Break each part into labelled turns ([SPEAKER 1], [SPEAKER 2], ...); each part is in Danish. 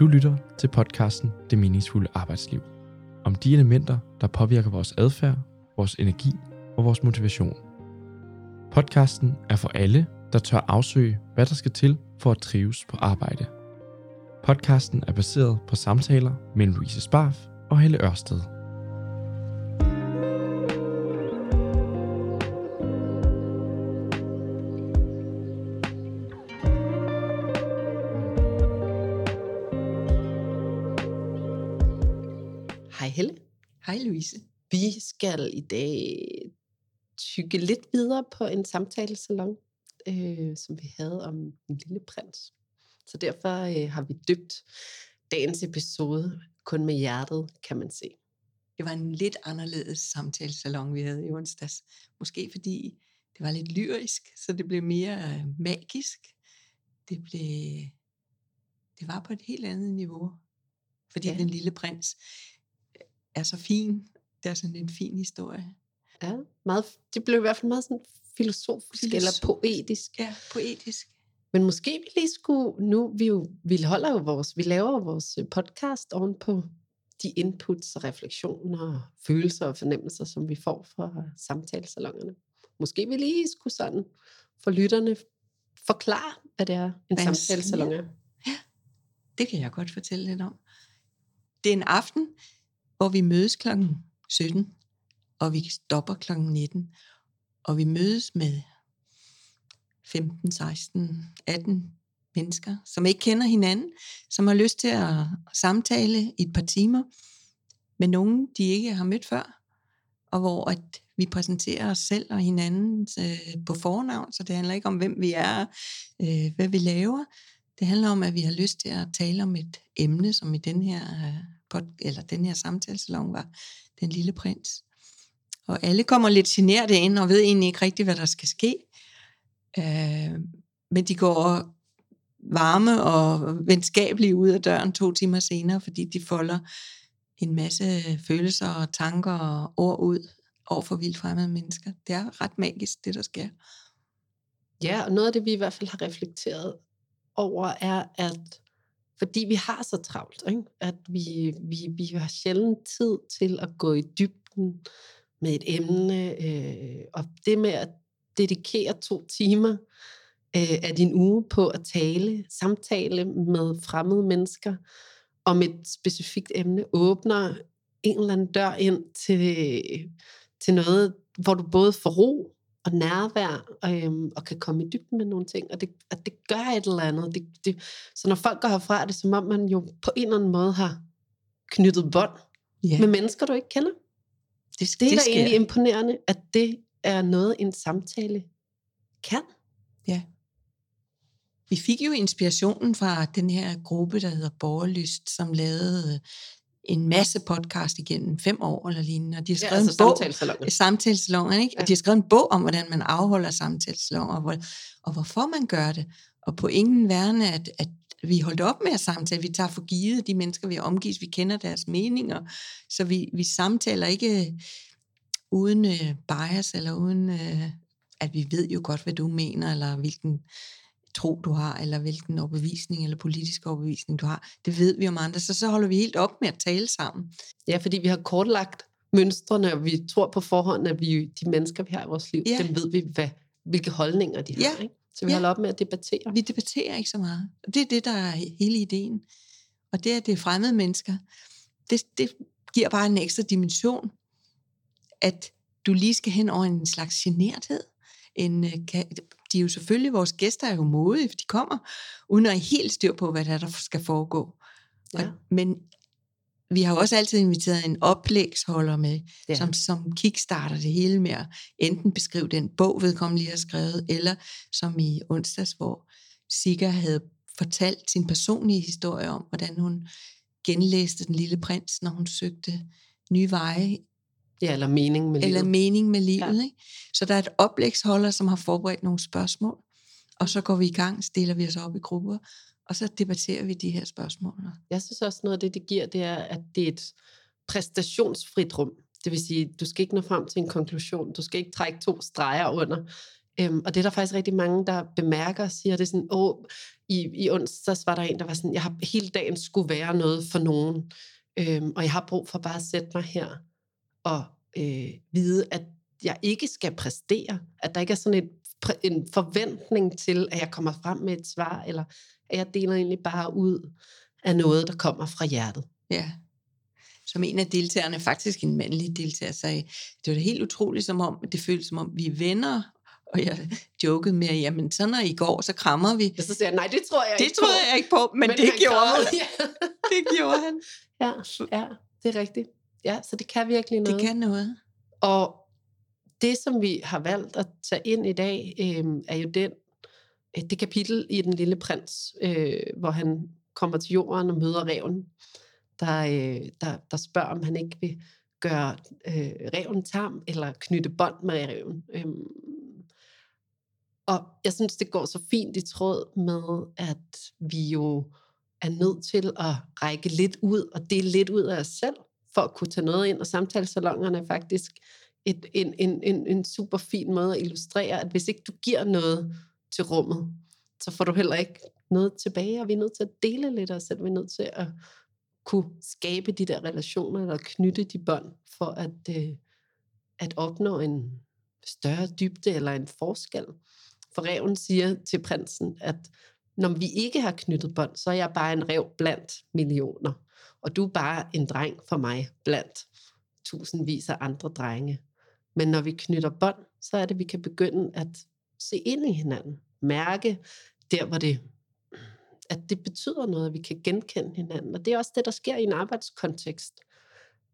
[SPEAKER 1] Du lytter til podcasten Det meningsfulde arbejdsliv. Om de elementer, der påvirker vores adfærd, vores energi og vores motivation. Podcasten er for alle, der tør afsøge, hvad der skal til for at trives på arbejde. Podcasten er baseret på samtaler mellem Louise Sparf og Helle Ørsted.
[SPEAKER 2] Skal i dag tykke lidt videre på en samtalesalon, øh, som vi havde om en lille prins. Så derfor øh, har vi dybt dagens episode kun med hjertet, kan man se.
[SPEAKER 3] Det var en lidt anderledes samtalesalon, vi havde i onsdags. Måske fordi det var lidt lyrisk, så det blev mere øh, magisk. Det blev... Det var på et helt andet niveau. Fordi
[SPEAKER 2] Ja.
[SPEAKER 3] ja. den lille prins er så fin. Det er sådan en fin historie.
[SPEAKER 2] Ja, meget, det blev i hvert fald meget sådan filosofisk eller
[SPEAKER 3] Filosofisk.
[SPEAKER 2] poetisk.
[SPEAKER 3] Ja, poetisk.
[SPEAKER 2] Men måske vi lige skulle, nu vi jo, vi holder jo vores, vi laver jo vores øh, podcast oven på de inputs og refleksioner og følelser og fornemmelser, som vi får fra samtalesalongerne. Måske vi lige skulle sådan for lytterne forklare, hvad det er, en
[SPEAKER 3] en
[SPEAKER 2] samtalesalon er.
[SPEAKER 3] Det kan jeg godt fortælle lidt om. Det er en aften, hvor vi mødes klokken 17, og vi stopper klokken 19. Og vi mødes med 15, 16, 18 mennesker, som ikke kender hinanden, som har lyst til at samtale i et par timer med nogen, de ikke har mødt før, og hvor at vi præsenterer os selv og hinanden øh, på fornavn, så det handler ikke om, hvem vi er, øh, hvad vi laver. Det handler om, at vi har lyst til at tale om et emne, som i den her, øh, pod, eller den her samtalesalon var Den Lille Prins. Og alle kommer lidt generet ind og ved egentlig ikke rigtigt, hvad der skal ske. Øh, men de går varme og venskabelige ud af døren to timer senere, fordi de folder en masse følelser og tanker og ord ud over for vildt fremmede mennesker. Det er ret magisk, det der sker.
[SPEAKER 2] Ja, og noget af det, vi i hvert fald har reflekteret over, er, at fordi vi har så travlt, ikke? at vi, vi, vi har sjældent tid til at gå i dybden med et emne, øh, og det med at dedikere to timer øh, af din uge på at tale, samtale med fremmede mennesker om et specifikt emne, åbner en eller anden dør ind til, til noget, hvor du både får ro og nærvær, øhm, og kan komme i dybden med nogle ting, og det, at det gør et eller andet. Det, det, så når folk går herfra, er det som om, man jo på en eller anden måde har knyttet bånd
[SPEAKER 3] Ja,
[SPEAKER 2] med mennesker, du ikke kender.
[SPEAKER 3] det,
[SPEAKER 2] Det er da
[SPEAKER 3] sker.
[SPEAKER 2] egentlig imponerende, at det er noget, en samtale kan.
[SPEAKER 3] Ja. Vi fik jo inspirationen fra den her gruppe, der hedder Borgerlyst, som lavede en masse podcast igennem fem år eller lignende. Og de har skrevet ja, altså en bog,
[SPEAKER 2] samtalesalonger,
[SPEAKER 3] ikke?
[SPEAKER 2] Ja.
[SPEAKER 3] Og de har skrevet en bog om, hvordan man afholder samtalesalonger, og, hvor, og hvorfor man gør det. Og på ingen værne, at, at vi holdt op med at samtale. Vi tager for givet de mennesker, vi omgives. Vi kender deres meninger. Så vi, vi samtaler ikke uden øh, bias, eller uden, øh, at vi ved jo godt, hvad du mener, eller hvilken tro du har, eller hvilken overbevisning, eller politisk overbevisning du har. Det ved vi om andre, så så holder vi helt op med at tale sammen.
[SPEAKER 2] Ja, fordi vi har kortlagt mønstrene, og vi tror på forhånd, at vi, de mennesker, vi har i vores liv,
[SPEAKER 3] Ja.
[SPEAKER 2] dem ved vi, hvad, hvilke holdninger de har.
[SPEAKER 3] Ja.
[SPEAKER 2] Ikke? Så vi
[SPEAKER 3] Ja.
[SPEAKER 2] holder op med at debattere.
[SPEAKER 3] Vi debatterer ikke så meget. Og det er det, der er hele ideen. Og det, at det er fremmede mennesker, det, det giver bare en ekstra dimension, at du lige skal hen over en slags generthed. En, øh, kan- de er jo selvfølgelig, vores gæster er jo modige, for de kommer uden at have helt styr på, hvad der, er, der skal foregå.
[SPEAKER 2] Ja.
[SPEAKER 3] Og, men vi har jo også altid inviteret en oplægsholder med,
[SPEAKER 2] Ja.
[SPEAKER 3] som, som kickstarter det hele med at enten beskrive den bog, vedkommende lige har skrevet, eller som i onsdags, hvor Sigga havde fortalt sin personlige historie om, hvordan hun genlæste Den Lille Prins, når hun søgte nye veje
[SPEAKER 2] Ja, eller mening med
[SPEAKER 3] eller
[SPEAKER 2] livet.
[SPEAKER 3] mening med livet.
[SPEAKER 2] Ja.
[SPEAKER 3] Ikke? Så der er et oplægsholder, som har forberedt nogle spørgsmål, og så går vi i gang, stiller vi os op i grupper, og så debatterer vi de her spørgsmål.
[SPEAKER 2] Jeg synes også, noget af det, det giver, det er, at det er et præstationsfrit rum. Det vil sige, du skal ikke nå frem til en konklusion. Du skal ikke trække to streger under Øhm, og det er der faktisk rigtig mange, der bemærker og siger, det er sådan, åh, i, i onsdags var der en, der var sådan, jeg har hele dagen skulle være noget for nogen, øhm, og jeg har brug for bare at sætte mig her og øh, vide, at jeg ikke skal præstere, at der ikke er sådan et, en forventning til, at jeg kommer frem med et svar, eller at jeg deler egentlig bare ud af noget, der kommer fra hjertet.
[SPEAKER 3] Ja. Som en af deltagerne, faktisk en mandlig deltager, sagde, det var da helt utroligt, som om, det føles som om, vi er venner, og jeg jokede med, jamen så når I går, så krammer vi.
[SPEAKER 2] Og så siger jeg, nej, det tror jeg
[SPEAKER 3] det
[SPEAKER 2] ikke
[SPEAKER 3] tror jeg ikke på, men, men det gjorde han.
[SPEAKER 2] Ja.
[SPEAKER 3] det gjorde han.
[SPEAKER 2] Ja, ja, det er rigtigt. Ja, så det kan virkelig noget.
[SPEAKER 3] Det kan noget.
[SPEAKER 2] Og det, som vi har valgt at tage ind i dag, øh, er jo den, øh, det kapitel i Den Lille Prins, øh, hvor han kommer til jorden og møder reven, der, øh, der, der spørger, om han ikke vil gøre øh, reven tam, eller knytte bånd med reven. Øhm, og jeg synes, det går så fint i tråd med, at vi jo er nødt til at række lidt ud og dele lidt ud af os selv, for at kunne tage noget ind, og samtalesalongerne er faktisk et, en, en, en, en super fin måde at illustrere, at hvis ikke du giver noget til rummet, så får du heller ikke noget tilbage, og vi er nødt til at dele lidt af os selv, vi er nødt til at kunne skabe de der relationer, eller knytte de bånd, for at, øh, at opnå en større dybde eller en forskel. For reven siger til prinsen, at når vi ikke har knyttet bånd, så er jeg bare en rev blandt millioner. Og du er bare en dreng for mig blandt tusindvis af andre drenge. Men når vi knytter bånd, så er det, at vi kan begynde at se ind i hinanden. Mærke der, hvor det, at det betyder noget, at vi kan genkende hinanden. Og det er også det, der sker i en arbejdskontekst.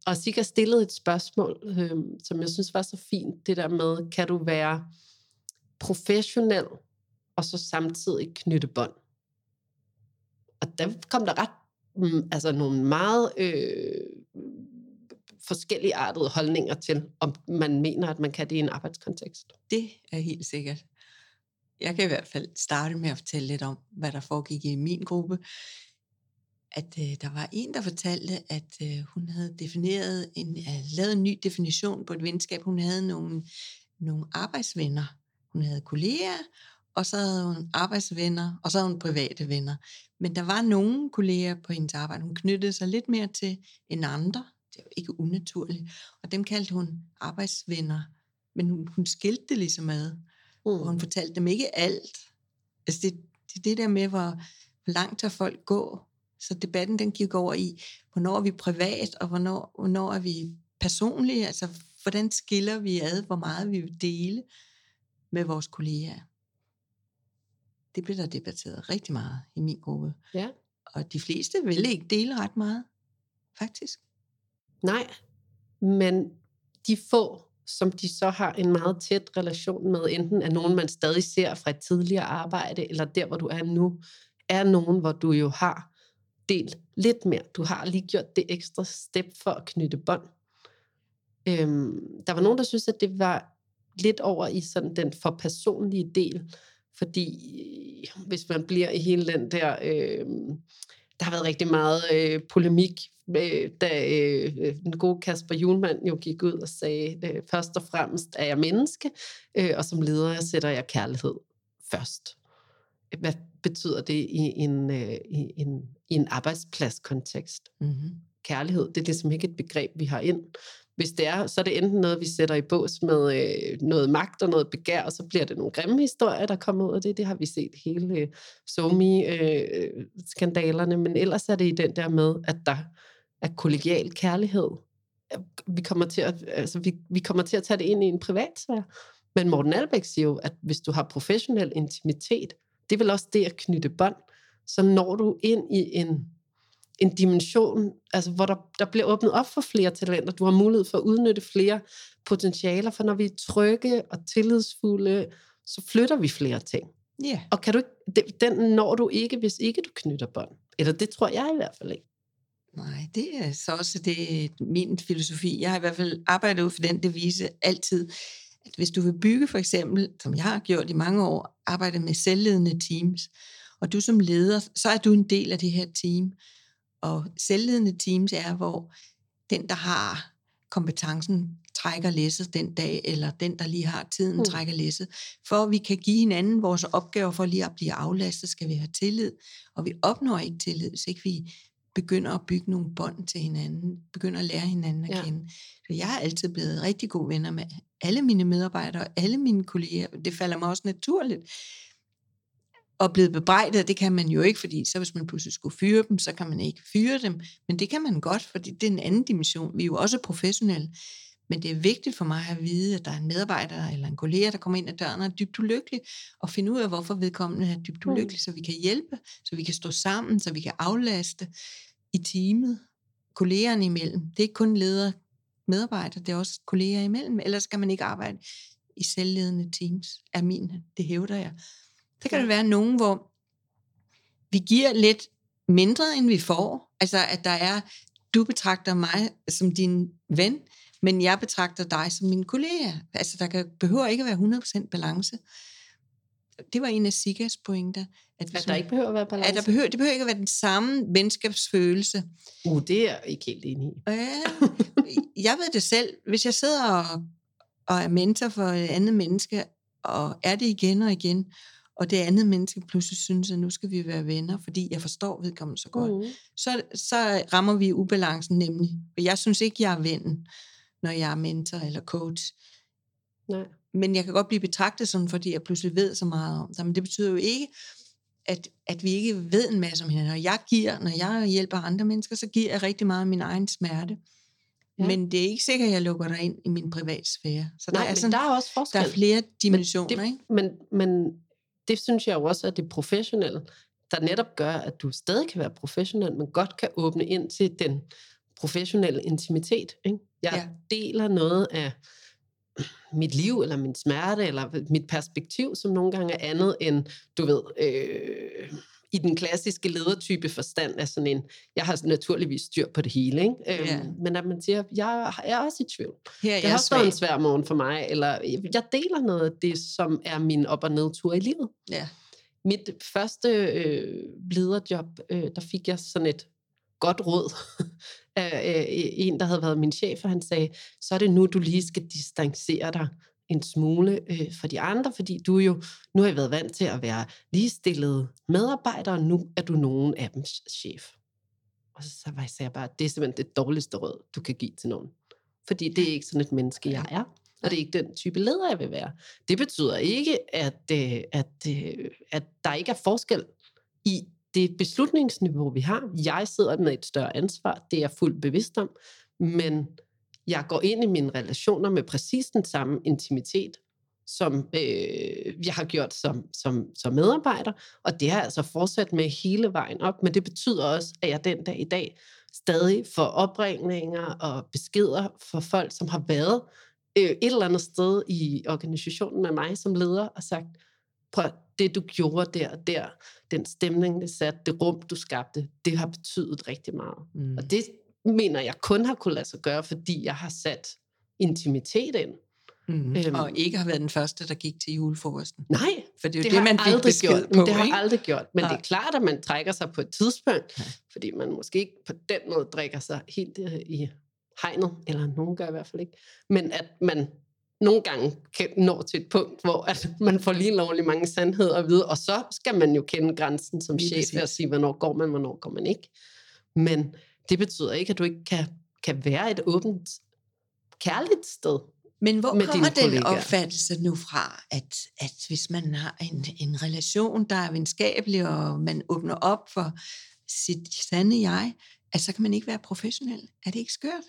[SPEAKER 2] Og Sika stillede et spørgsmål, øh, som jeg synes var så fint, det der med, kan du være professionel, og så samtidig knytte bånd? Og der kom der ret, mm, Mm, altså nogle meget øh, forskellige artede holdninger til, om man mener, at man kan det i en arbejdskontekst.
[SPEAKER 3] Det er helt sikkert. Jeg kan i hvert fald starte med at fortælle lidt om, hvad der foregik i min gruppe. At øh, der var en, der fortalte, at øh, hun havde defineret en, øh, lavet en ny definition på et venskab. Hun havde nogle, nogle arbejdsvenner. Hun havde kolleger, og så havde hun arbejdsvenner, og så havde hun private venner. Men der var nogle kolleger på hendes arbejde, hun knyttede sig lidt mere til end andre det jo ikke unaturligt. Og dem kaldte hun arbejdsvenner. Men hun, hun skilte det ligesom ad. Mm. Og hun mm. fortalte dem ikke alt. Altså det, det er det der med, hvor, hvor langt tager folk gå. Så debatten den gik over i, hvornår er vi privat, og hvornår, hvornår er vi personlige. Altså hvordan skiller vi ad, hvor meget vi vil dele med vores kolleger. Det blev der debatteret rigtig meget i min gruppe.
[SPEAKER 2] Ja.
[SPEAKER 3] Og de fleste ville ikke dele ret meget, faktisk.
[SPEAKER 2] Nej, men de få, som de så har en meget tæt relation med, enten er nogen, man stadig ser fra et tidligere arbejde, eller der, hvor du er nu, er nogen, hvor du jo har delt lidt mere. Du har lige gjort det ekstra step for at knytte bånd. Øhm, der var nogen, der synes, at det var lidt over i sådan den for personlige del, fordi hvis man bliver i hele den der, øh, der har været rigtig meget øh, polemik øh, da øh, den gode Kasper Julemand jo gik ud og sagde, øh, først og fremmest er jeg menneske, øh, og som leder sætter jeg kærlighed først. Hvad betyder det i en, øh, i en, i en arbejdspladskontekst? Mm-hmm. Kærlighed, det er ligesom ikke et begreb, vi har ind. Hvis det er, så er det enten noget, vi sætter i bås med øh, noget magt og noget begær, og så bliver det nogle grimme historier, der kommer ud af det. Det har vi set hele øh, somi-skandalerne, øh, men ellers er det i den der med, at der er kollegial kærlighed. Vi kommer, til at, altså, vi, vi kommer til at tage det ind i en privatsfære. Men Morten Albæk siger jo, at hvis du har professionel intimitet, det er vel også det at knytte bånd, så når du ind i en, en dimension, altså hvor der, der bliver åbnet op for flere talenter. Du har mulighed for at udnytte flere potentialer, for når vi er trygge og tillidsfulde, så flytter vi flere ting.
[SPEAKER 3] Yeah.
[SPEAKER 2] Og kan du ikke, den når du ikke, hvis ikke du knytter bånd. Eller det tror jeg i hvert fald ikke.
[SPEAKER 3] Nej, det er så også det, min filosofi. Jeg har i hvert fald arbejdet ud for den devise altid, at hvis du vil bygge for eksempel, som jeg har gjort i mange år, arbejde med selvledende teams, og du som leder, så er du en del af det her team. Og selvledende teams er, hvor den, der har kompetencen trækker læsset den dag, eller den, der lige har tiden,
[SPEAKER 2] Mm.
[SPEAKER 3] trækker læsset. For at vi kan give hinanden vores opgaver for lige at blive aflastet, skal vi have tillid. Og vi opnår ikke tillid, hvis ikke vi begynder at bygge nogle bånd til hinanden, begynder at lære hinanden at
[SPEAKER 2] Ja.
[SPEAKER 3] kende. Så jeg har altid blevet rigtig gode venner med alle mine medarbejdere og alle mine kolleger. Det falder mig også naturligt. Og blevet bebrejdet, det kan man jo ikke, fordi så hvis man pludselig skulle fyre dem, så kan man ikke fyre dem. Men det kan man godt, fordi det er en anden dimension. Vi er jo også professionelle. Men det er vigtigt for mig at vide, at der er en medarbejder eller en kollega, der kommer ind ad døren og er dybt ulykkelig, og finde ud af, hvorfor vedkommende er dybt
[SPEAKER 2] Mm.
[SPEAKER 3] ulykkelig, så vi kan hjælpe, så vi kan stå sammen, så vi kan aflaste i teamet, kollegerne imellem. Det er ikke kun ledere, medarbejdere, det er også kolleger imellem, ellers skal man ikke arbejde i selvledende teams, er min, det hævder jeg. Så kan
[SPEAKER 2] Ja.
[SPEAKER 3] det være nogen, hvor vi giver lidt mindre, end vi får. Altså, at der er, du betragter mig som din ven, men jeg betragter dig som min kollega. Altså, der kan, behøver ikke at være 100% balance. Det var en af Sigas pointer. At,
[SPEAKER 2] At der ikke behøver at være balance.
[SPEAKER 3] at der behøver, det behøver ikke at være den samme venskabsfølelse.
[SPEAKER 2] Uh, det er jeg ikke helt enig i.
[SPEAKER 3] Ja, jeg ved det selv. Hvis jeg sidder og, og er mentor for et andet menneske, og er det igen og igen, og det andet menneske pludselig synes, at nu skal vi være venner, fordi jeg forstår vedkommende så godt,
[SPEAKER 2] Mm.
[SPEAKER 3] så, så rammer vi ubalancen nemlig. Og jeg synes ikke, jeg er vennen, når jeg er mentor eller coach.
[SPEAKER 2] Nej.
[SPEAKER 3] Men jeg kan godt blive betragtet sådan, fordi jeg pludselig ved så meget om det. Men det betyder jo ikke, at, at vi ikke ved en masse om hinanden. Og jeg giver, når jeg hjælper andre mennesker, så giver jeg rigtig meget af min egen smerte.
[SPEAKER 2] Ja.
[SPEAKER 3] Men det er ikke sikkert, at jeg lukker dig ind i min privatsfære. Så
[SPEAKER 2] Nej,
[SPEAKER 3] der, er
[SPEAKER 2] men
[SPEAKER 3] sådan,
[SPEAKER 2] der er også forskel.
[SPEAKER 3] der er flere dimensioner,
[SPEAKER 2] det-
[SPEAKER 3] ikke?
[SPEAKER 2] Men, men det synes jeg jo også er det professionelle, der netop gør, at du stadig kan være professionel, men godt kan åbne ind til den professionelle intimitet. Ikke? Jeg
[SPEAKER 3] Ja.
[SPEAKER 2] deler noget af mit liv, eller min smerte, eller mit perspektiv, som nogle gange er andet end, du ved, øh, i den klassiske ledertype forstand af sådan en, jeg har naturligvis styr på det hele, ikke?
[SPEAKER 3] Ja.
[SPEAKER 2] Øhm, men at man siger, jeg er også i tvivl.
[SPEAKER 3] Her er
[SPEAKER 2] Det har også været en svær morgen for mig, eller jeg deler noget af det, som er min op- og nedtur i livet.
[SPEAKER 3] Ja.
[SPEAKER 2] Mit første øh, lederjob, øh, der fik jeg sådan et godt råd af øh, en, der havde været min chef, og han sagde, så er det nu, du lige skal distancere dig en smule øh, fra de andre, fordi du jo, nu har jeg været vant til at være ligestillede medarbejdere, og nu er du nogen af dem chef. Og så sagde jeg- sagde jeg bare, det er simpelthen det dårligste råd, du kan give til nogen. Fordi det er ikke sådan et menneske, jeg er. Og det er ikke den type leder, jeg vil være. Det betyder ikke, at, øh, at, øh, at der ikke er forskel i det beslutningsniveau, vi har. Jeg sidder med et større ansvar, det er jeg fuldt bevidst om, men jeg går ind i mine relationer med præcis den samme intimitet, som øh, jeg har gjort som, som, som medarbejder, og det har jeg altså fortsat med hele vejen op, men det betyder også, at jeg den dag i dag stadig får opringninger og beskeder fra folk, som har været øh, et eller andet sted i organisationen med mig som leder, og sagt, prøv det du gjorde der og der, den stemning, det satte, det rum, du skabte, det har betydet rigtig meget.
[SPEAKER 3] Mm.
[SPEAKER 2] Og det mener jeg kun har kunne lade sig gøre, fordi jeg har sat intimitet ind.
[SPEAKER 3] Mm.
[SPEAKER 2] Øhm.
[SPEAKER 3] Og ikke har været den første, der gik til julefrokosten.
[SPEAKER 2] Nej,
[SPEAKER 3] For det er jo
[SPEAKER 2] det,
[SPEAKER 3] det,
[SPEAKER 2] har
[SPEAKER 3] man
[SPEAKER 2] aldrig gjort.
[SPEAKER 3] på,
[SPEAKER 2] det har
[SPEAKER 3] ikke?
[SPEAKER 2] aldrig gjort. Men
[SPEAKER 3] Nej.
[SPEAKER 2] det er klart, at man trækker sig på et tidspunkt,
[SPEAKER 3] Ja.
[SPEAKER 2] fordi man måske ikke på den måde drikker sig helt øh, i hegnet, eller nogen gør i hvert fald ikke. Men at man nogle gange kan nå til et punkt, hvor at man får lige lovlig mange sandheder at vide, og så skal man jo kende grænsen som
[SPEAKER 3] Lige
[SPEAKER 2] chef og
[SPEAKER 3] præcis.
[SPEAKER 2] sige, hvornår går man, hvornår går man ikke. Men det betyder ikke, at du ikke kan, kan være et åbent, kærligt sted.
[SPEAKER 3] Men hvor
[SPEAKER 2] med
[SPEAKER 3] kommer den
[SPEAKER 2] kollegaer.
[SPEAKER 3] opfattelse nu fra, at, at hvis man har en, en relation, der er venskabelig, og man åbner op for sit sande jeg, at så kan man ikke være professionel? Er det ikke skørt?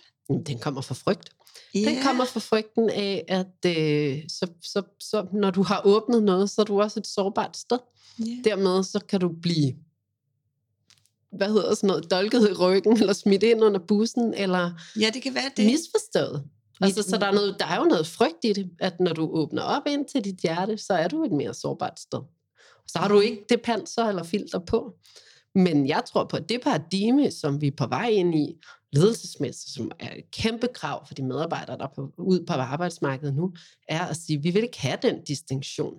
[SPEAKER 2] Den kommer fra frygt.
[SPEAKER 3] Ja.
[SPEAKER 2] Den kommer fra frygten af, at øh, så, så, så, når du har åbnet noget, så er du også et sårbart sted.
[SPEAKER 3] Ja.
[SPEAKER 2] Dermed så kan du blive, hvad hedder sådan noget, dolket i ryggen, eller smidt ind under bussen, eller
[SPEAKER 3] ja, det kan være
[SPEAKER 2] det. misforstået. Altså, så der er, noget, der er jo noget frygt i det, at når du åbner op ind til dit hjerte, så er du et mere sårbart sted. Så har du ikke det panser eller filter på. Men jeg tror på, at det paradigme, som vi er på vej ind i, ledelsesmæssigt, som er et kæmpe krav for de medarbejdere, der er på, ud på arbejdsmarkedet nu, er at sige, at vi vil ikke have den distinktion.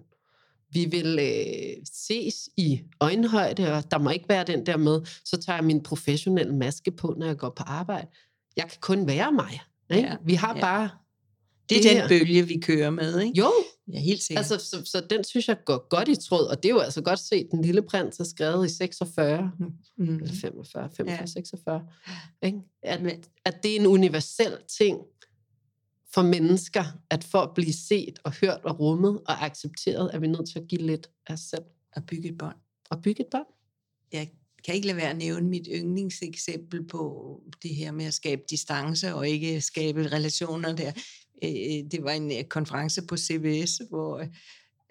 [SPEAKER 2] Vi vil øh, ses i øjenhøjde, og der må ikke være den der med, så tager jeg min professionelle maske på, når jeg går på arbejde. Jeg kan kun være mig. Ikke?
[SPEAKER 3] Ja,
[SPEAKER 2] Vi har
[SPEAKER 3] ja.
[SPEAKER 2] bare
[SPEAKER 3] Det er
[SPEAKER 2] det
[SPEAKER 3] den
[SPEAKER 2] her-
[SPEAKER 3] bølge, vi kører med, ikke?
[SPEAKER 2] Jo,
[SPEAKER 3] Ja, helt sikkert.
[SPEAKER 2] altså, så, så den synes jeg går godt i tråd, og det er jo altså godt set, Den Lille Prins er skrevet i 46,
[SPEAKER 3] mm.
[SPEAKER 2] eller 45, 45,
[SPEAKER 3] Ja.
[SPEAKER 2] 46, ikke? At,
[SPEAKER 3] Men-
[SPEAKER 2] at det er en universel ting for mennesker, at for at blive set og hørt og rummet og accepteret, er vi nødt til at give lidt af os selv
[SPEAKER 3] At bygge et bånd.
[SPEAKER 2] og bygge et bånd.
[SPEAKER 3] Jeg kan ikke lade være at nævne mit yndlingseksempel på det her med at skabe distance og ikke skabe relationer der. Øh, Det var en øh, konference på CBS, hvor øh,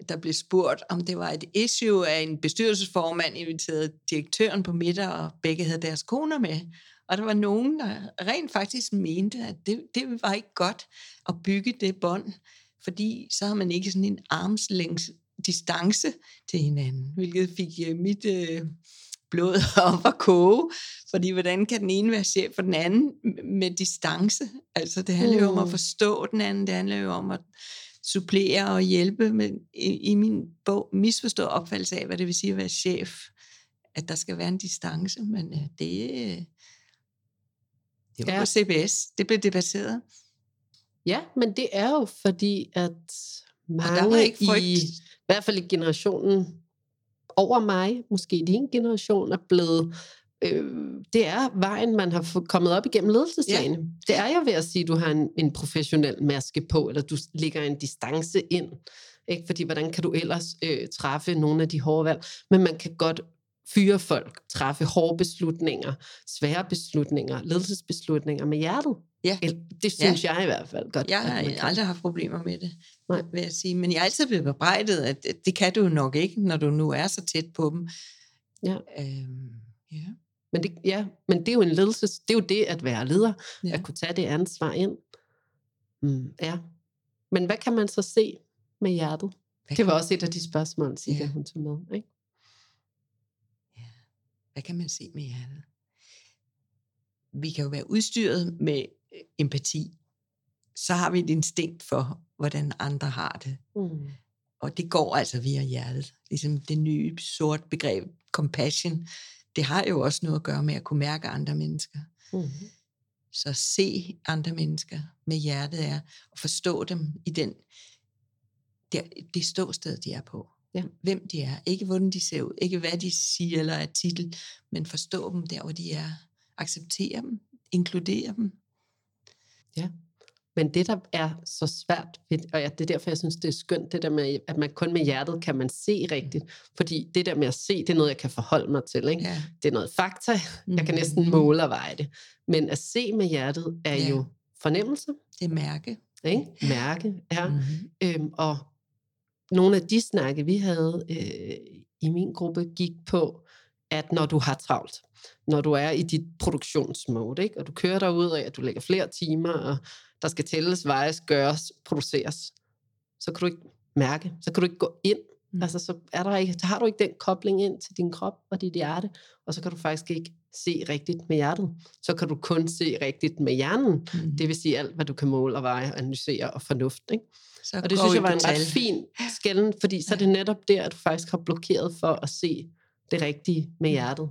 [SPEAKER 3] der blev spurgt, om det var et issue, at en bestyrelsesformand inviterede direktøren på middag, og begge havde deres koner med. Og der var nogen, der rent faktisk mente, at det, det var ikke godt at bygge det bånd, fordi så har man ikke sådan en armslængdes distance til hinanden, hvilket fik øh, mit øh, blod op at koge, fordi hvordan kan den ene være chef for den anden med distance? Altså det handler jo om at
[SPEAKER 2] Mm.
[SPEAKER 3] forstå den anden, det handler jo om at supplere og hjælpe, men i, i min bog misforstå opfattelse af, hvad det vil sige at være chef, at der skal være en distance, men øh, det, øh, det var
[SPEAKER 2] Ja.
[SPEAKER 3] på CBS, det blev debatteret.
[SPEAKER 2] Ja, men det er jo fordi, at mange
[SPEAKER 3] ikke frygt.
[SPEAKER 2] i, i hvert fald i generationen over mig, måske din generation, er blevet øh, det er vejen, man har kommet op igennem ledelseslagene. Ja. Det er jo ved at sige, at du har en, en professionel maske på, eller du lægger en distance ind. Ikke? Fordi hvordan kan du ellers øh, træffe nogle af de hårde valg? Men man kan godt fyre folk, træffe hårde beslutninger, svære beslutninger, ledelsesbeslutninger med hjertet.
[SPEAKER 3] Ja.
[SPEAKER 2] Det synes ja. jeg i hvert fald godt.
[SPEAKER 3] Jeg har aldrig haft problemer med det,
[SPEAKER 2] Nej.
[SPEAKER 3] vil jeg sige. Men jeg er altid blevet bebrejdet, at det kan du nok ikke, når du nu er så tæt på dem.
[SPEAKER 2] Ja.
[SPEAKER 3] Øhm, ja.
[SPEAKER 2] Men det, ja, men det er jo en ledelses, det er jo det at være leder, ja. at kunne tage det ansvar ind. Mm, ja. Men hvad kan man så se med hjertet?
[SPEAKER 3] Hvad
[SPEAKER 2] Det var også et af de spørgsmål, Sigga,
[SPEAKER 3] Ja.
[SPEAKER 2] hun tog med. Ikke?
[SPEAKER 3] Hvad kan man se med hjertet? Vi kan jo være udstyret med øh, empati. Så har vi et instinkt for, hvordan andre har det.
[SPEAKER 2] Mm.
[SPEAKER 3] Og det går altså via hjertet. Ligesom det nye sort begreb, compassion, det har jo også noget at gøre med at kunne mærke andre mennesker.
[SPEAKER 2] Mm.
[SPEAKER 3] Så se andre mennesker med hjertet er at forstå dem i den, der, det ståsted, de er på.
[SPEAKER 2] Ja.
[SPEAKER 3] Hvem de er. Ikke hvordan de ser ud. Ikke hvad de siger eller er titel. Men forstå dem der, hvor de er. Acceptere dem. Inkludere dem.
[SPEAKER 2] Men det, der er så svært, og ja, det er derfor, jeg synes, det er skønt, det der med, at man kun med hjertet kan man se rigtigt. Fordi det der med at se, det er noget, jeg kan forholde mig til. Ikke?
[SPEAKER 3] Ja.
[SPEAKER 2] Det er noget fakta, jeg kan næsten
[SPEAKER 3] Mhm.
[SPEAKER 2] måle og veje det. Men at se med hjertet er
[SPEAKER 3] Ja.
[SPEAKER 2] jo fornemmelse,
[SPEAKER 3] Det er mærke.
[SPEAKER 2] ikke? mærke. Ja.
[SPEAKER 3] Mm-hmm.
[SPEAKER 2] Øhm, og nogle af de snakke, vi havde øh, i min gruppe, gik på, at når du har travlt, når du er i dit produktionsmode, ikke? og du kører derud af, at du lægger flere timer, og der skal tælles, vejes, gøres, produceres, så kan du ikke mærke, så kan du ikke gå ind.
[SPEAKER 3] Mm.
[SPEAKER 2] Altså, så, er der ikke, så har du ikke den kobling ind til din krop og dit hjerte, og så kan du faktisk ikke se rigtigt med hjertet. Så kan du kun se rigtigt med hjernen.
[SPEAKER 3] Mm.
[SPEAKER 2] Det vil sige alt, hvad du kan måle og veje, analysere og fornuft. Ikke?
[SPEAKER 3] Så
[SPEAKER 2] Og det synes jeg var en ret fin skælden, fordi så er det netop der, at du faktisk har blokeret for at se det rigtige med hjertet.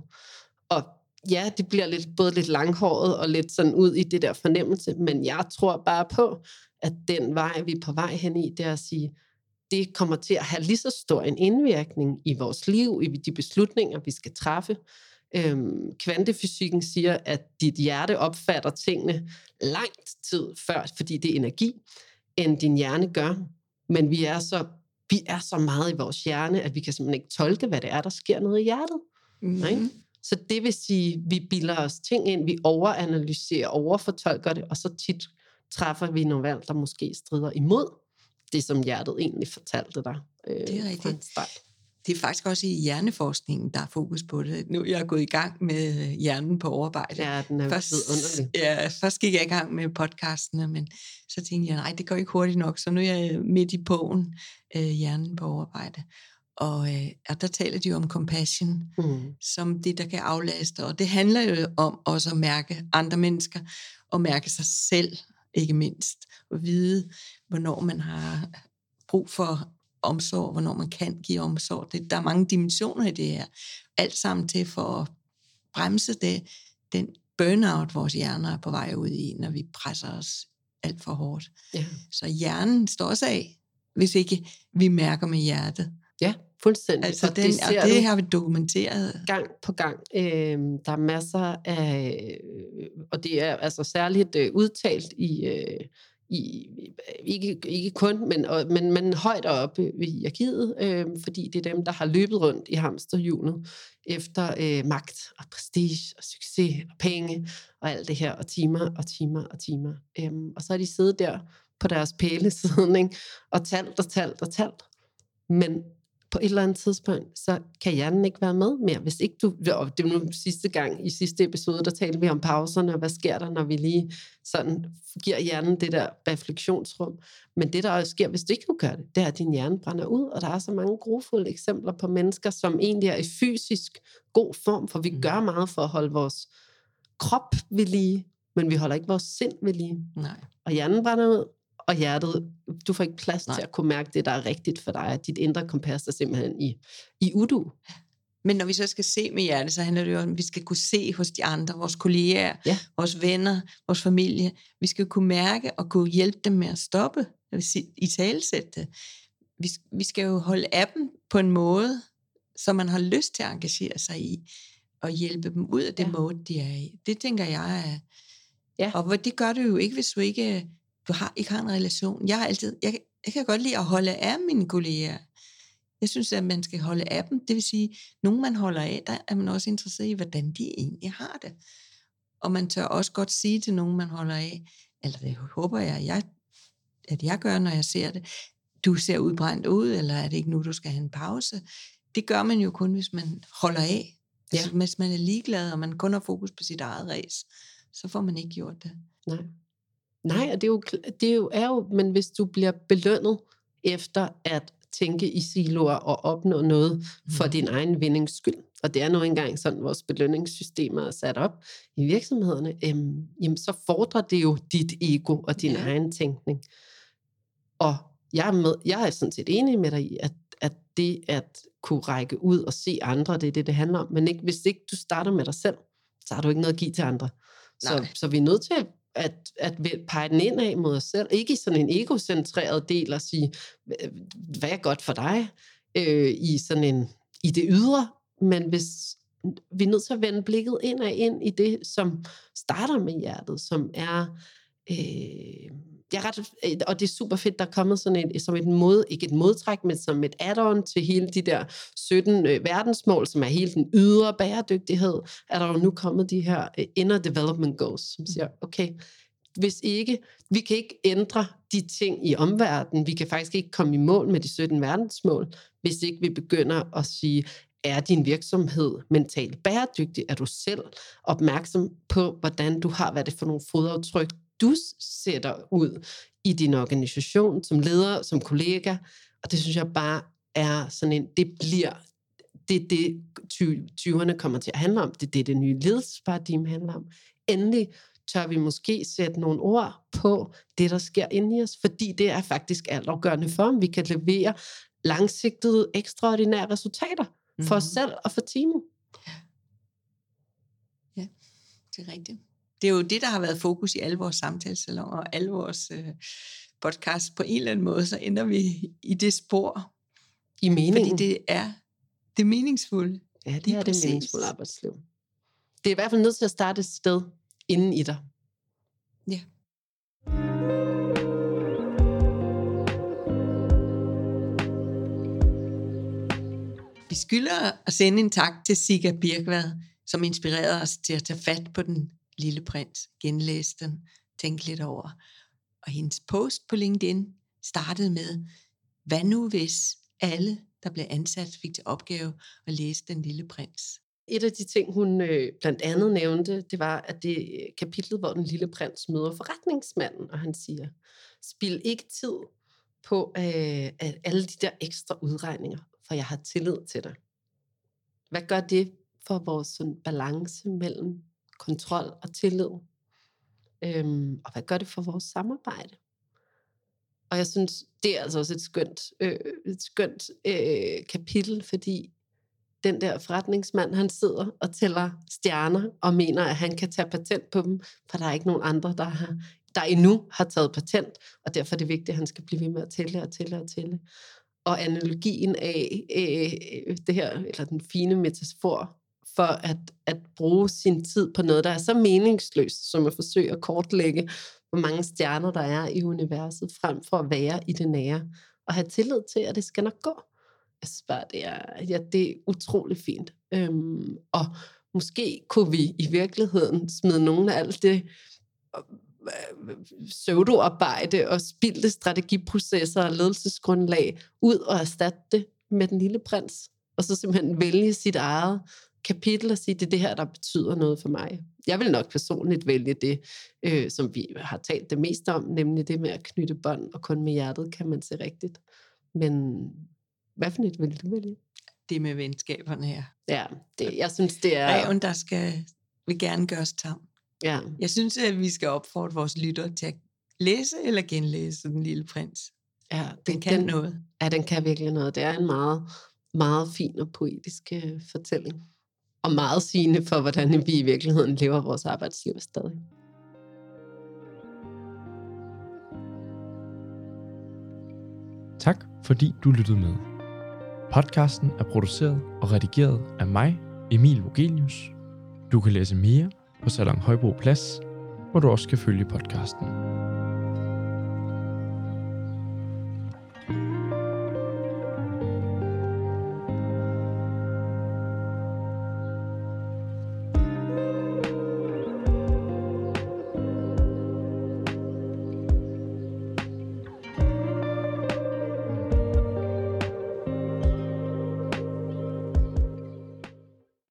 [SPEAKER 2] Og ja, det bliver lidt, både lidt langhåret og lidt sådan ud i det der fornemmelse, men jeg tror bare på, at den vej, vi er på vej hen i, det er at sige, det kommer til at have lige så stor en indvirkning i vores liv, i de beslutninger, vi skal træffe. Øhm, kvantefysikken siger, at dit hjerte opfatter tingene langt tid før, fordi det er energi, end din hjerne gør. Men vi er så vi er så meget i vores hjerne, at vi kan simpelthen ikke tolke, hvad det er, der sker nede i hjertet.
[SPEAKER 3] Mm.
[SPEAKER 2] Ikke? Så det vil sige, vi bilder os ting ind, vi overanalyserer, overfortolker det, og så tit træffer vi nogle valg, der måske strider imod det, som hjertet egentlig fortalte dig. Øh,
[SPEAKER 3] Det er
[SPEAKER 2] fra
[SPEAKER 3] rigtigt.
[SPEAKER 2] start.
[SPEAKER 3] Det er faktisk også i hjerneforskningen, der er fokus på det. Nu er jeg gået i gang med hjernen på overarbejde.
[SPEAKER 2] Ja, den er
[SPEAKER 3] Først,
[SPEAKER 2] vidunderlig.
[SPEAKER 3] ja, først gik jeg i gang med podcastene, men så tænkte jeg, nej, det går ikke hurtigt nok, så nu er jeg midt i bogen, øh, Hjernen på overarbejde. Og, øh, og der taler de jo om compassion,
[SPEAKER 2] Mm.
[SPEAKER 3] som det, der kan aflaste. Og det handler jo om også at mærke andre mennesker, og mærke sig selv, ikke mindst. Og vide, hvornår man har brug for omsorg, hvornår man kan give omsorg. Det, der er mange dimensioner i det her. Alt sammen til for at bremse det, den burnout, vores hjerner er på vej ud i, når vi presser os alt for hårdt.
[SPEAKER 2] Ja.
[SPEAKER 3] Så hjernen står også af, hvis ikke vi mærker med hjertet.
[SPEAKER 2] Ja, fuldstændig.
[SPEAKER 3] Altså
[SPEAKER 2] og
[SPEAKER 3] den,
[SPEAKER 2] det
[SPEAKER 3] og
[SPEAKER 2] ser
[SPEAKER 3] det
[SPEAKER 2] du
[SPEAKER 3] har vi dokumenteret.
[SPEAKER 2] gang på gang. Øh, der er masser af, og det er altså særligt øh, udtalt i, øh, i ikke, ikke kun, men, og, men, men højt oppe i hierarkiet, øh, fordi det er dem, der har løbet rundt i hamsterhjulet efter øh, magt og prestige og succes og penge og alt det her, og timer og timer og timer. Øh, og så har de siddet der på deres pæle siden, ikke? og talt og talt og talt. Men på et eller andet tidspunkt, så kan hjernen ikke være med mere. Hvis ikke du, og det var nu sidste gang, i sidste episode, der talte vi om pauserne, og hvad sker der, når vi lige sådan giver hjernen det der refleksionsrum. Men det, der også sker, hvis du ikke gør det, det er, at din hjerne brænder ud, og der er så mange grofulde eksempler på mennesker, som egentlig er i fysisk god form, for vi
[SPEAKER 3] Mm.
[SPEAKER 2] gør meget for at holde vores krop ved lige, men vi holder ikke vores sind ved lige.
[SPEAKER 3] Nej.
[SPEAKER 2] Og hjernen brænder ud, og hjertet, du får ikke plads Nej. Til at kunne mærke det, der er rigtigt for dig, at dit indre kompas er simpelthen i, i udu.
[SPEAKER 3] Men når vi så skal se med hjertet, så handler det jo om, at vi skal kunne se hos de andre, vores kolleger,
[SPEAKER 2] Ja.
[SPEAKER 3] vores venner, vores familie. Vi skal kunne mærke og kunne hjælpe dem med at stoppe, jeg vil sige, i talesætte det. Vi, vi skal jo holde af dem på en måde, så man har lyst til at engagere sig i, og hjælpe dem ud af det
[SPEAKER 2] Ja.
[SPEAKER 3] mode, de er i. Det tænker jeg er...
[SPEAKER 2] Ja.
[SPEAKER 3] Og det gør du jo ikke, hvis du ikke, du har, ikke har en relation. Jeg har altid, jeg, jeg kan godt lide at holde af mine kolleger. Jeg synes, at man skal holde af dem. Det vil sige, nogen man holder af, der er man også interesseret i, hvordan de egentlig har det. Og man tør også godt sige til nogen, man holder af, eller det håber jeg, jeg at jeg gør, når jeg ser det, du ser udbrændt ud, eller er det ikke nu, du skal have en pause? Det gør man jo kun, hvis man holder af.
[SPEAKER 2] Ja.
[SPEAKER 3] Altså, hvis man er ligeglad, og man kun har fokus på sit eget race, så får man ikke gjort det.
[SPEAKER 2] Nej. Nej, og det er, jo, det er jo, er jo, men hvis du bliver belønnet efter at tænke i siloer og opnå noget for
[SPEAKER 3] Mhm.
[SPEAKER 2] din egen vindings skyld, og det er nu engang sådan, vores belønningssystemer er sat op i virksomhederne, øhm, jamen så fordrer det jo dit ego og din
[SPEAKER 3] Ja.
[SPEAKER 2] egen tænkning. Og jeg er, med, jeg er sådan set enig med dig i, at, at det at kunne række ud og se andre, det er det, det handler om. Men ikke, hvis ikke du starter med dig selv, så har du ikke noget at give til andre. Så, så vi er nødt til at, at at pege den ind af mod os selv. Ikke i sådan en egocentreret del og sige, hvad er godt for dig øh, i sådan en i det ydre, men hvis vi er nødt til at vende blikket ind og ind i det, som starter med hjertet, som er øh, jeg er ret, øh, og det er super fedt, der er kommet sådan et, som et mod, ikke et modtræk, men som et add-on til hele de der 17 øh, verdensmål, som er hele den ydre bæredygtighed, er der jo nu kommet de her øh, inner development goals, som siger, okay, hvis ikke, vi kan ikke ændre de ting i omverdenen, vi kan faktisk ikke komme i mål med de 17 verdensmål, hvis ikke vi begynder at sige, er din virksomhed mentalt bæredygtig? Er du selv opmærksom på, hvordan du har, hvad det for nogle fodaftryk, du sætter ud i din organisation, som leder, som kollega? Og det synes jeg bare er sådan en, det bliver, det er det 20'erne kommer til at handle om. Det er det, det nye ledelsesparadigme handler om. Endelig tør vi måske sætte nogle ord på det, der sker inde i os, fordi det er faktisk altafgørende for, om vi kan levere langsigtede, ekstraordinære resultater for os
[SPEAKER 3] Mhm.
[SPEAKER 2] selv og for teamet.
[SPEAKER 3] Det er rigtigt. Det er jo det, der har været fokus i alle vores samtalesalonger og alle vores øh, podcasts. På en eller anden måde, så ender vi i det spor.
[SPEAKER 2] I meningen.
[SPEAKER 3] Fordi det er det meningsfulde.
[SPEAKER 2] ja, det er det
[SPEAKER 3] præcis.
[SPEAKER 2] meningsfulde arbejdsliv. Det er i hvert fald nødt til at starte et sted inden i dig.
[SPEAKER 3] Ja. Vi skylder at sende en tak til Sigga Birkvad, som inspirerede os til at tage fat på den lille prins, genlæse den, tænke lidt over. Og hendes post på LinkedIn startede med, hvad nu hvis alle, der blev ansat, fik til opgave at læse den lille prins?
[SPEAKER 2] Et af de ting, hun øh, blandt andet nævnte, det var, at det øh, kapitlet, hvor den lille prins møder forretningsmanden, og han siger, spil ikke tid på øh, at alle de der ekstra udregninger, for jeg har tillid til dig. Hvad gør det for vores sådan, balance mellem kontrol og tillid? Øhm, og hvad gør det for vores samarbejde? Og jeg synes, det er altså også et skønt, øh, et skønt øh, kapitel, fordi den der forretningsmand, han sidder og tæller stjerner og mener, at han kan tage patent på dem, for der er ikke nogen andre, der har, der endnu har taget patent, og derfor er det vigtigt, at han skal blive ved med at tælle og tælle og tælle. Og analogien af øh, øh det her, eller den fine metafor for at, at bruge sin tid på noget, der er så meningsløst, som at forsøge at kortlægge, hvor mange stjerner der er i universet, frem for at være i det nære, og have tillid til, at det skal nok gå. Jeg synes bare, det er, ja, det er utrolig fint. Øhm, og måske kunne vi i virkeligheden smide nogle af alt det øh, pseudoarbejde og spildte strategiprocesser og ledelsesgrundlag ud og erstatte det med den lille prins, og så simpelthen vælge sit eget kapitel og sige, det er det her, der betyder noget for mig. Jeg vil nok personligt vælge det, øh, som vi har talt det mest om, nemlig det med at knytte bånd, og kun med hjertet kan man se rigtigt. Men hvad for et vil du vælge?
[SPEAKER 3] Det med venskaberne her.
[SPEAKER 2] Ja, det, jeg synes, det er...
[SPEAKER 3] Reven, der skal, vil gerne gøres tam.
[SPEAKER 2] Ja.
[SPEAKER 3] Jeg synes, at vi skal opfordre vores lyttere til at læse eller genlæse Den Lille Prins.
[SPEAKER 2] ja det,
[SPEAKER 3] Den kan
[SPEAKER 2] den,
[SPEAKER 3] noget.
[SPEAKER 2] Ja, den kan virkelig noget. Det er en meget, meget fin og poetisk øh, fortælling. Og meget sigende for, hvordan vi i virkeligheden lever vores arbejdsliv stadig.
[SPEAKER 1] Tak fordi du lyttede med. Podcasten er produceret og redigeret af mig, Emil Vogelius. Du kan læse mere på Salon Højbro Plads, hvor du også kan følge podcasten.